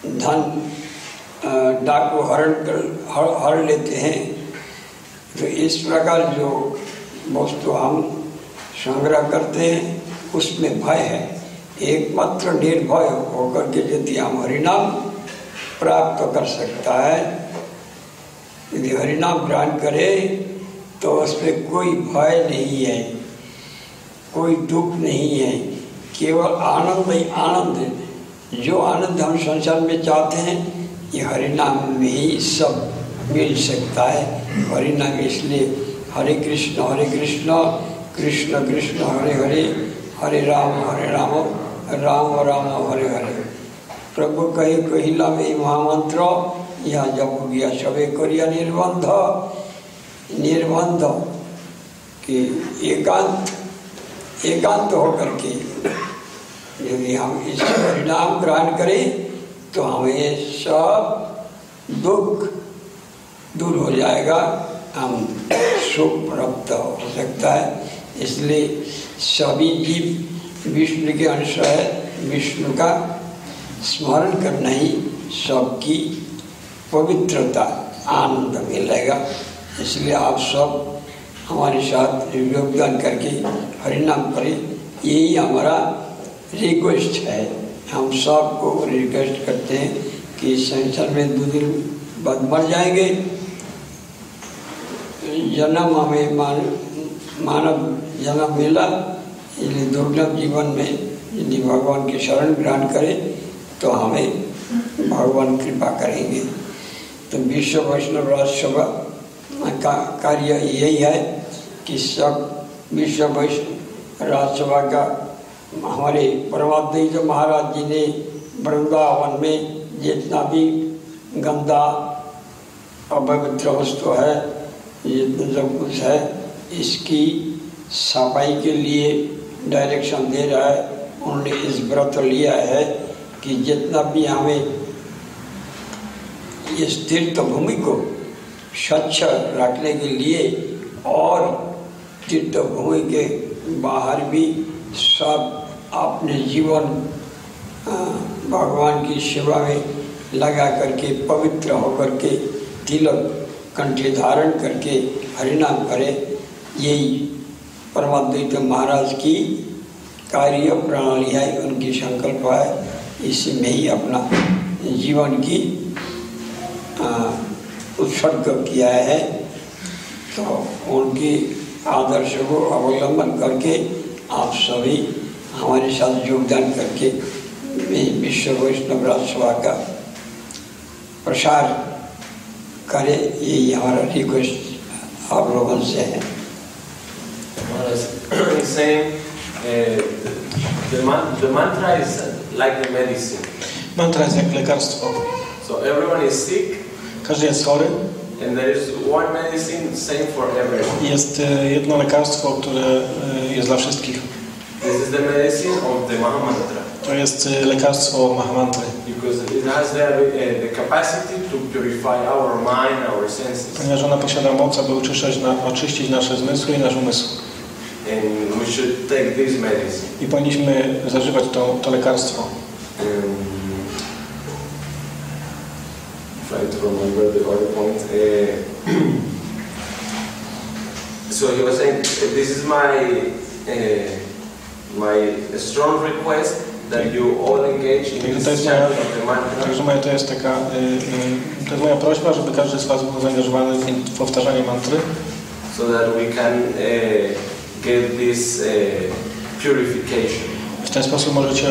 Speaker 7: धन डाकू हरण कर हर, हर लेते हैं तो इस प्रकार जो वस्तु हम संग्रह करते हैं उसमें भय है एकमात्र निर्भय होकर के यदि हम हरिनाम प्राप्त कर सकता है यदि हरिनाम ग्रहण करे तो उसमें कोई भय नहीं है कोई दुख नहीं है केवल आनंद ही आनंद है जो आनंद हम संसार में चाहते हैं ये हरिनाम में ही सब मिल सकता है हरिनाम इसलिए हरे कृष्ण हरे कृष्ण कृष्ण कृष्ण हरे हरे हरे राम हरे राम राम राम हरे हरे प्रभु कहे कहिला में महामंत्र यह जब गया सब एक निर्बंध निर्बंध कि एकांत एकांत होकर के यदि हम इस परिणाम ग्रहण करें तो हमें सब दुख दूर हो जाएगा हम सुख प्राप्त हो सकता है इसलिए सभी जीव विष्णु के अंश है विष्णु का स्मरण करना ही सबकी पवित्रता आनंद मिलेगा इसलिए आप सब हमारे साथ योगदान करके हरिनाम करें यही हमारा रिक्वेस्ट है हम सबको रिक्वेस्ट करते हैं कि संसार में दो दिन बाद मर जाएंगे जन्म हमें मान मानव जन्म मिला यदि दुर्लभ जीवन में यदि भगवान की शरण ग्रहण करें तो हमें भगवान कृपा करेंगे तो विश्व वैष्णव राज सभा का कार्य यही है कि सब विश्व वैष्णव राज्यसभा का हमारे प्रवादी जो महाराज जी ने वृंदावन में जितना भी गंदा अपवित्र वस्तु है जितना सब कुछ है इसकी सफाई के लिए डायरेक्शन दे रहा है उन्होंने इस व्रत लिया है कि जितना भी हमें इस तीर्थभूमि को स्वच्छ रखने के लिए और तीर्थभूमि के बाहर भी सब अपने जीवन भगवान की सेवा में लगा करके पवित्र होकर के तिलक कंठी धारण करके हरिनाम करें यही परमाद्वैत महाराज की कार्य प्रणाली है उनकी संकल्प है इसमें ही अपना जीवन की उत्सर्ग किया है तो उनके आदर्श को अवलंबन करके आप सभी हमारे साथ योगदान करके विश्व वैष्णव राजसभा का प्रसार करें यही हमारा रिक्वेस्ट आप लोगों से है is saying uh, the, the mantra is like the medicine. Mantra jest jak lekarstwo. So everyone is sick. Każdy jest chory. And there is one medicine same for everyone. Jest e, jedno lekarstwo, które e, jest dla wszystkich. This is the medicine of the Mahamantra. To jest e, lekarstwo Mahamantry. Because it has the, uh, the capacity to purify our mind, our senses. Ponieważ ona posiada moc, aby oczyszczać, na, oczyścić nasze zmysły i nasz umysł. And we should take this medicine. I powinniśmy zażywać to, to lekarstwo. Um, to remember the other point. Uh, so he was saying, this is my uh, my strong request that you all engage in this of the mantra. Także moja, to jest taka, y, to jest moja prośba, żeby każdy z Was był zaangażowany w powtarzanie mantry. So that we can uh, get this uh, purification. W ten sposób możecie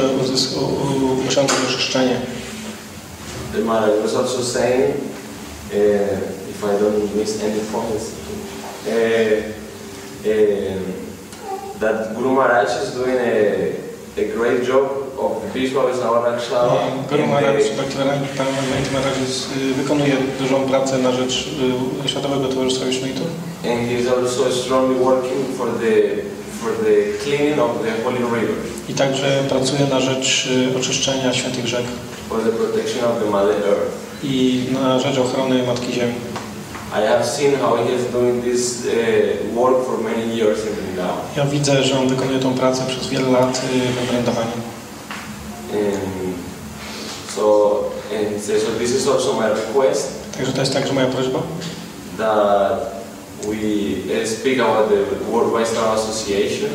Speaker 7: osiągnąć oczyszczenie. The mother was also saying, uh, if I don't miss any points, uh, uh, that Guru Maharaj is doing a, a great job Beach Boys na łamach z Backlerami wykonuje dużą pracę na rzecz Światowego Towarzystwa Jezuitów. And he is also strongly working for the for the cleaning of the holy river. I także pracuje na rzecz oczyszczenia świętych rzek. For the protection of the mother earth. I na rzecz ochrony Matki Ziemi. I have seen how he doing this work for many years Ja widzę, że on wykonuje tę pracę przez wiele lat w Vrindavanie. Um, so, and so this is also my request. Także to jest także moja prośba. That we eh, speak about the World Western Association.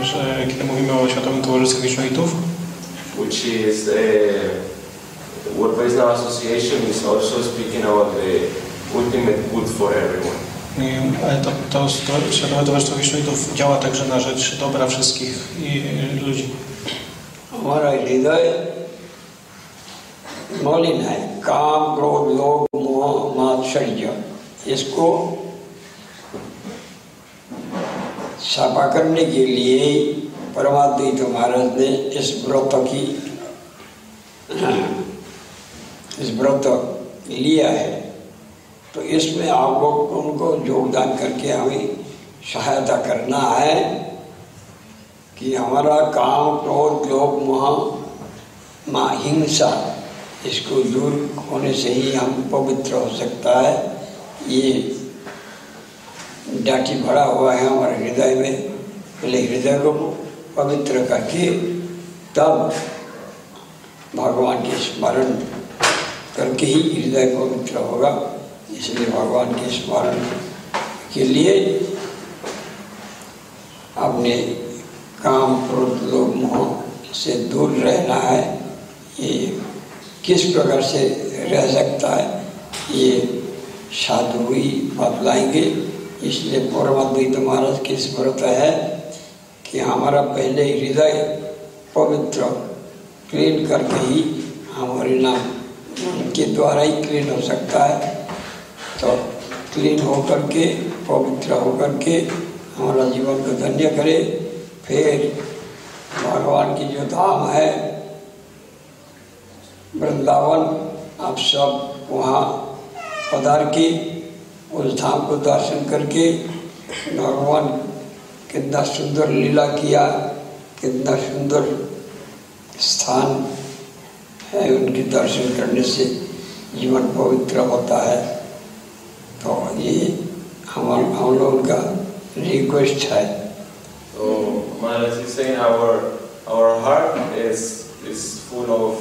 Speaker 7: E, że kiedy mówimy o Światowym Towarzystwie Jezuitów, which is uh, World Western Association is also speaking about the ultimate good for everyone. E, to, to, to Światowe Towarzystwo Jezuitów działa także na rzecz dobra wszystkich i, e, ludzi. हमारा हृदय मौलिन है काम क्रोध लोभ मोह मात्सर्य इसको साफा करने के लिए परमाद्वैत तो महाराज ने इस व्रत की इस व्रत लिया है तो इसमें आप लोग उनको योगदान करके हमें सहायता करना है कि हमारा काम क्रोध लोभ मोह मा हिंसा इसको दूर होने से ही हम पवित्र हो सकता है ये डाटी भरा हुआ है हमारे हृदय में पहले हृदय को पवित्र करके तब भगवान के स्मरण करके ही हृदय पवित्र होगा इसलिए भगवान के स्मरण के लिए अपने काम क्रोध लोग मोह से दूर रहना है ये किस प्रकार से रह सकता है ये साधु ही बतलाएंगे इसलिए परमाद्वैत महाराज की स्मृत है कि हमारा पहले हृदय पवित्र क्लीन करके ही हमारे नाम के द्वारा ही क्लीन हो सकता है तो क्लीन होकर के पवित्र होकर के हमारा जीवन को धन्य करे फिर भगवान की जो धाम है वृंदावन आप सब वहाँ पधार के उस धाम को दर्शन करके भगवान कितना सुंदर लीला किया कितना सुंदर स्थान है उनके दर्शन करने से जीवन पवित्र होता है तो ये हम हम लोगों का रिक्वेस्ट है So, as you saying, our our heart is is full of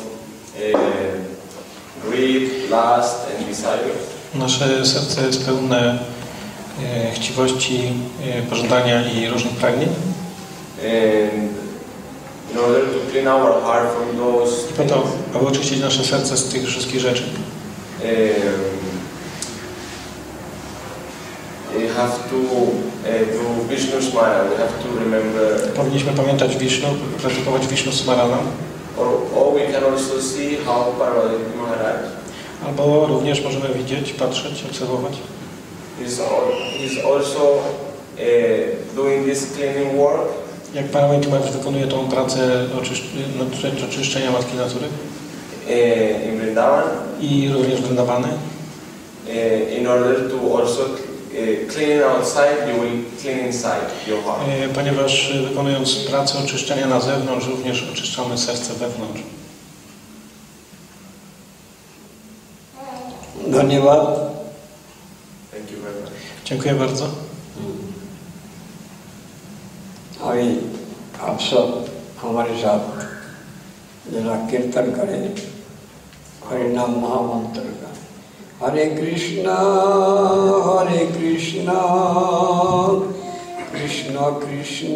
Speaker 7: uh, greed, lust, and desire. Nasze serce jest pełne e, chciwości, e, pożądania i różnych pragnień. in order to clean our heart from those. I po to, aby oczyścić nasze serce z tych wszystkich rzeczy. Um, have to, e, do Vishnu Smaran, we have to remember. Powinniśmy pamiętać Vishnu, praktykować Vishnu Smarana. Or, or we can also see how Parvati Maharaj. Albo również możemy widzieć, patrzeć, obserwować. He's, all, he's also uh, doing this cleaning work. Jak Parvati Maharaj wykonuje tą pracę oczysz no, oczyszczenia Matki Natury? Uh, in Vrindavan. I również Vrindavany. Uh, in order to also E, clean outside, you will clean inside your heart. E, ponieważ e, wykonując pracę oczyszczenia na zewnątrz, również oczyszczamy serce wewnątrz. Dhanyawad. No Thank you very much. Dziękuję bardzo. अभी आप सब हमारे साथ जरा Kare करें हरिनाम হরে কৃষ্ণ হরে কৃষ্ণ কৃষ্ণ কৃষ্ণ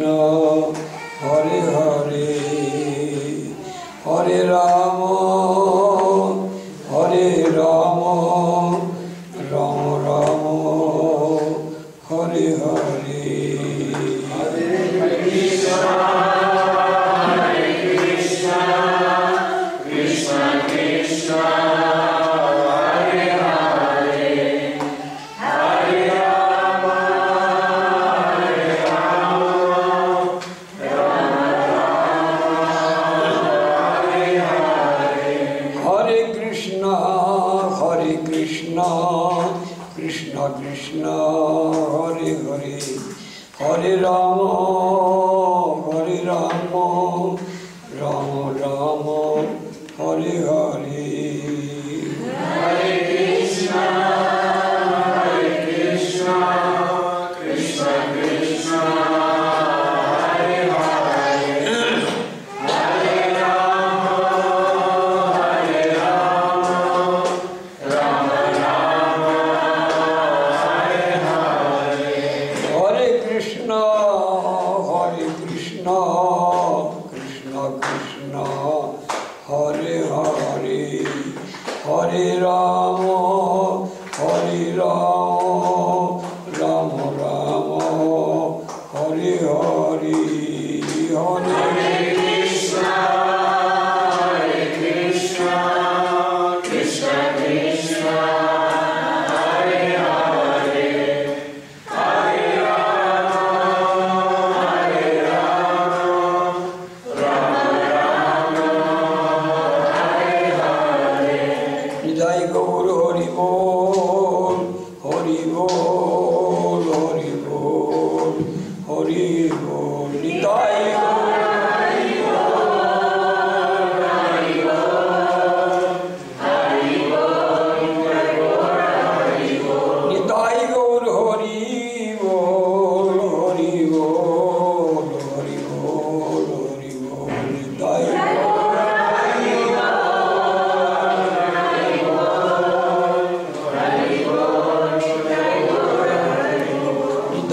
Speaker 7: হরে হরে হরে রাম হরে রাম হরে হরে হরে রাম হরে রাম রাম রাম হরে হরে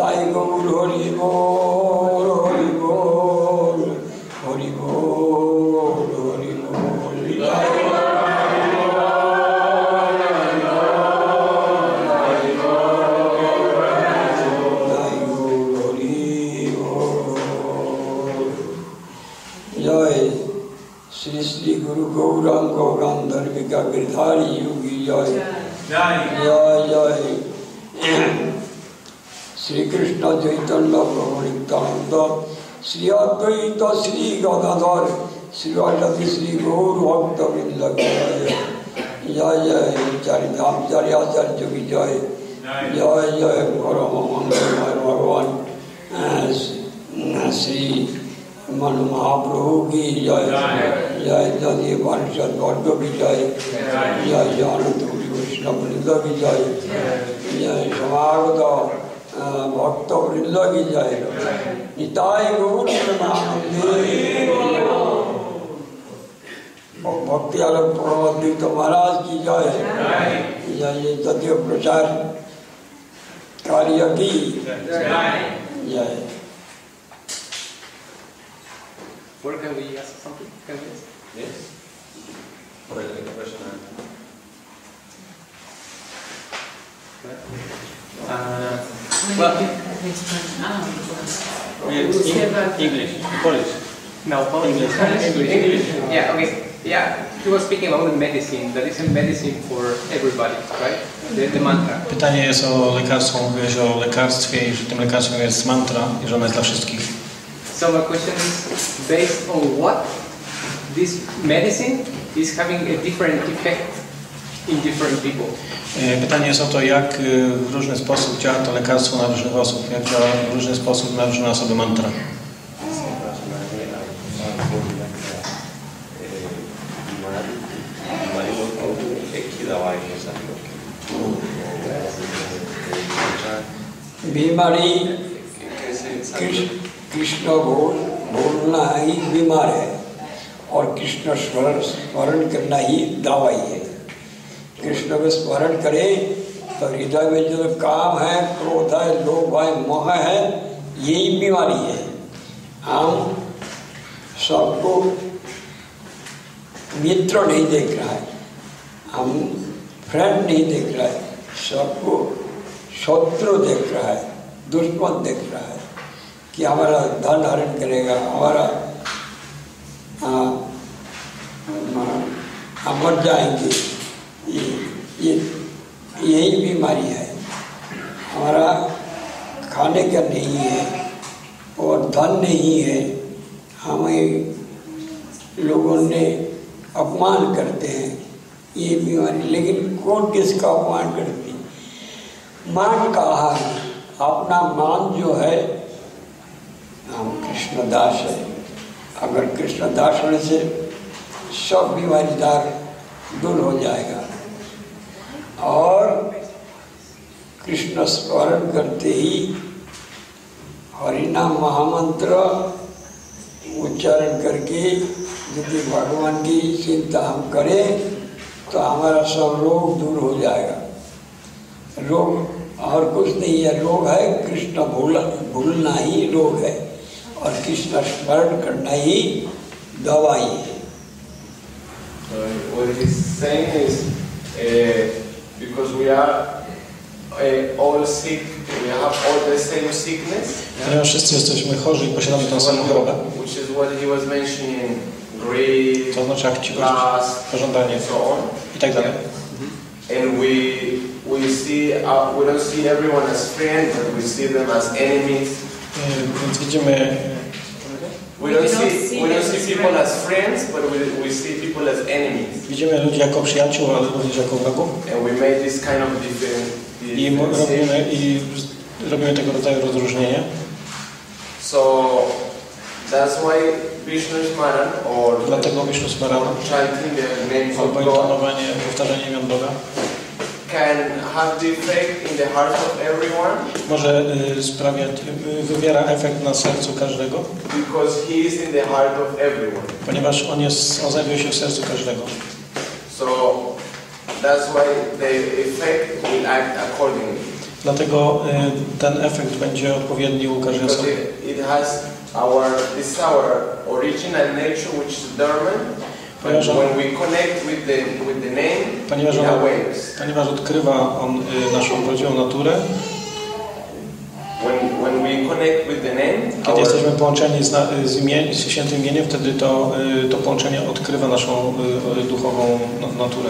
Speaker 7: साई बोल हरि बोल हरि बोल हरि बोल हरि बोल श्री श्री गुरु गौरांग गौरांग धर्मिका गिरधारी योगी जय চৈতন্য প্রভু নিত্যানন্দ শ্রী অদ্বৈত শ্রী গদাধর শ্রীবাসী শ্রী গৌর ভক্তবৃন্দ জয় জয় চারিধাম চারিয়াচার্য কি জয় জয় জয় পরম মঙ্গলময় ভগবান श्री मन महाप्रभु की जय जय जय परिषद वर्ग की जय जय जय अनंत कृष्ण वृंद की जय जय समागत भक्त वृंद की जय भक्ति अलग प्रवद्वित महाराज की जय जय जदय प्रचार कार्य की जय Or can we ask something? Can we ask? Yes. Or the question. Uh, well, in, English, Polish. No, Polish. English. English. English. Yeah, okay. Yeah, he was speaking about the medicine, that is a medicine for everybody, right? The, the mantra. Pytanie jest o lekarstwo, mówiłeś o lekarstwie i że tym lekarstwem jest mantra i że ona jest dla wszystkich. So my question is based on what this medicine is having a different effect in different people. Pytanie jest o to, jak w różny sposób działa to lekarstwo na różnych osób, jak działa w różny sposób na różne osoby mantra. बीमारी कृष्ण बोल बोलना ही बीमार है और कृष्ण स्मरण करना ही दवाई है कृष्ण का स्मरण करें तो हृदय में जो काम है क्रोध है लोभ है मोह है यही बीमारी है हम सबको मित्र नहीं देख रहा है हम फ्रेंड नहीं देख रहा है सबको शत्रु देख रहा है दुश्मन देख रहा है कि हमारा धन हरण करेगा हमारा हाँ, हम मर जाएंगे ये ये यही बीमारी है हमारा खाने का नहीं है और धन नहीं है हमें लोगों ने अपमान करते हैं ये बीमारी लेकिन कौन किसका अपमान करती मान का आहार अपना मान जो है हम कृष्णदास है अगर कृष्णदास होने से सब बीमारी दार दूर हो जाएगा और कृष्ण स्मरण करते ही हरिनाम महामंत्र उच्चारण करके यदि भगवान की चिंता हम करें तो हमारा सब रोग दूर हो जाएगा रोग और कुछ नहीं है रोग है कृष्ण भूल भूलना ही रोग है और कृष्ण स्मरण करना ही दवाई है because we are uh, all sick, we have all the same sickness. Ponieważ wszyscy jesteśmy chorzy i posiadamy tę samą chorobę. Which is what he was mentioning, greed, to znaczy chciwość, pożądanie so i tak dalej. Mm-hmm. And we we see uh, we don't see everyone as friends, but we see them as enemies. Yy, więc widzimy we don't, see, we don't see people as friends, but we, we see people as enemies. Widzimy ludzi jako przyjaciół, ale również jako wrogów. And we made this kind of different, I robimy, I robimy tego rodzaju rozróżnienie. So that's why Vishnu Smaran or Dlatego Vishnu Smaran chanting the names of God, powtarzanie imion Boga can have the effect in the heart of everyone. Może y, sprawiać, y, wywiera efekt na sercu każdego. Because he is in the heart of everyone. Ponieważ on jest, on znajduje się w sercu każdego. So that's why the effect will act accordingly. Dlatego y, ten efekt będzie odpowiedni u każdej osoby. It, it has our, this our original nature which is dormant. Ponieważ on, with the, with the name, ponieważ, on, ponieważ odkrywa on y, naszą prawdziwą naturę, When, when we connect with the name, kiedy our... jesteśmy połączeni z, z, imien, z świętym imieniem, wtedy to, y, to połączenie odkrywa naszą y, duchową naturę.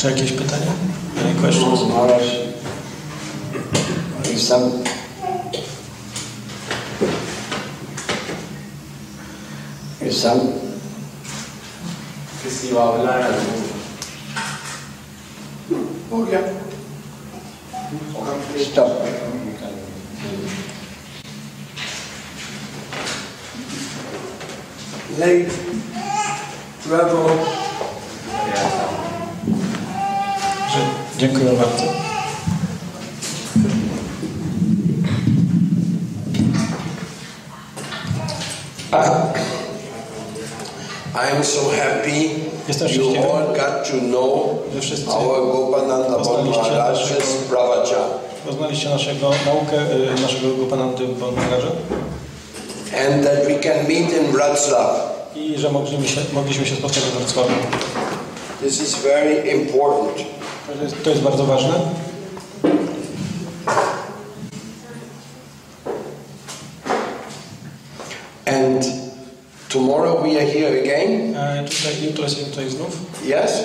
Speaker 7: Czy jakieś pytania? Any questions? Sam. Sam. Que si va a hablar algo. Okay. Stop. Late, rebel, Dziękuję bardzo. A. I'm so happy you all got to know our Gopananda Maharaj's Pravacha. Poznaliście naszego naukę, y, naszego Gopanandy Maharaj'a? And that we can meet in Wrocław. I że mogliśmy się, mogliśmy się spotkać w Wrocławiu. This is very important. To jest, to jest bardzo ważne. And tomorrow we are here again. E, yes.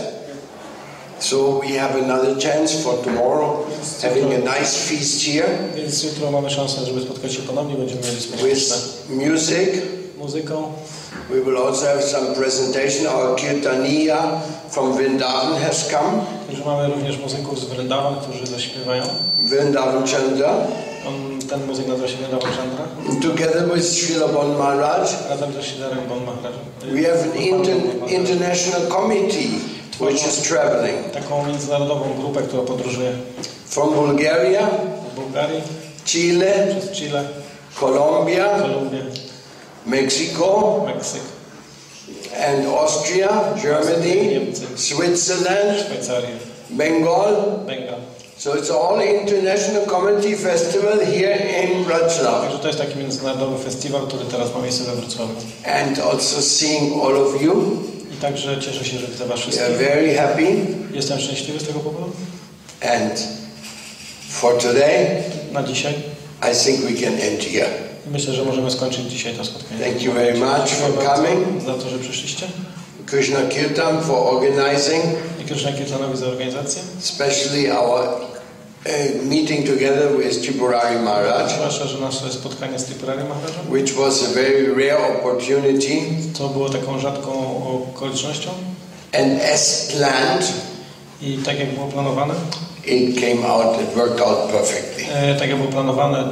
Speaker 7: So we have another chance for tomorrow having a nice feast here. Więc jutro mamy szansę, żeby spotkać się ponownie. Będziemy mieli spotkanie. With music. Muzyką. We will also have some presentation. Our Kirtania from Vrindavan has come. Także mamy również muzyków z Vrindavan, którzy zaśpiewają. Vrindavan Chandra. On, ten muzyk nazywa się Vrindavan Chandra. Together with Srila Bon Maharaj. Razem ze Srilarem Bon Maharaj. We have an inter international committee which is traveling. Taką międzynarodową grupę, która podróżuje. From Bulgaria. Chile. Chile. Colombia. Colombia. Mexico, Mexico, and Austria, Germany, Switzerland, Szwajcaria, Bengal. Bengal. So it's all international comedy festival here in Wrocław. Także to jest taki międzynarodowy festiwal, który teraz ma miejsce we Wrocławiu. And also seeing all of you. I także cieszę się, że widzę was wszystkich. We are very happy. Jestem szczęśliwy z tego powodu. And for today, na dzisiaj, I think we can end here. Myślę, że możemy skończyć dzisiaj to spotkanie. Thank you very much for coming. Za to, że przyszliście. Krishna Kirtan for organizing. I Krishna Kirtanowi za organizację. Especially our uh, meeting together with Tripurari Maharaj. Zwłaszcza, że nasze spotkanie z Tripurari Maharajem. Which was a very rare opportunity. To było taką rzadką okolicznością. And as planned. I tak jak było planowane. It came out, it worked out perfectly. E, tak jak było planowane, e,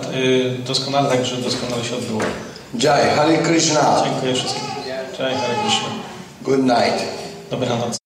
Speaker 7: doskonale, także doskonale się odbyło. Jai Hare Krishna. Dziękuję wszystkim. Jai Hare Krishna. Good night. Dobranoc.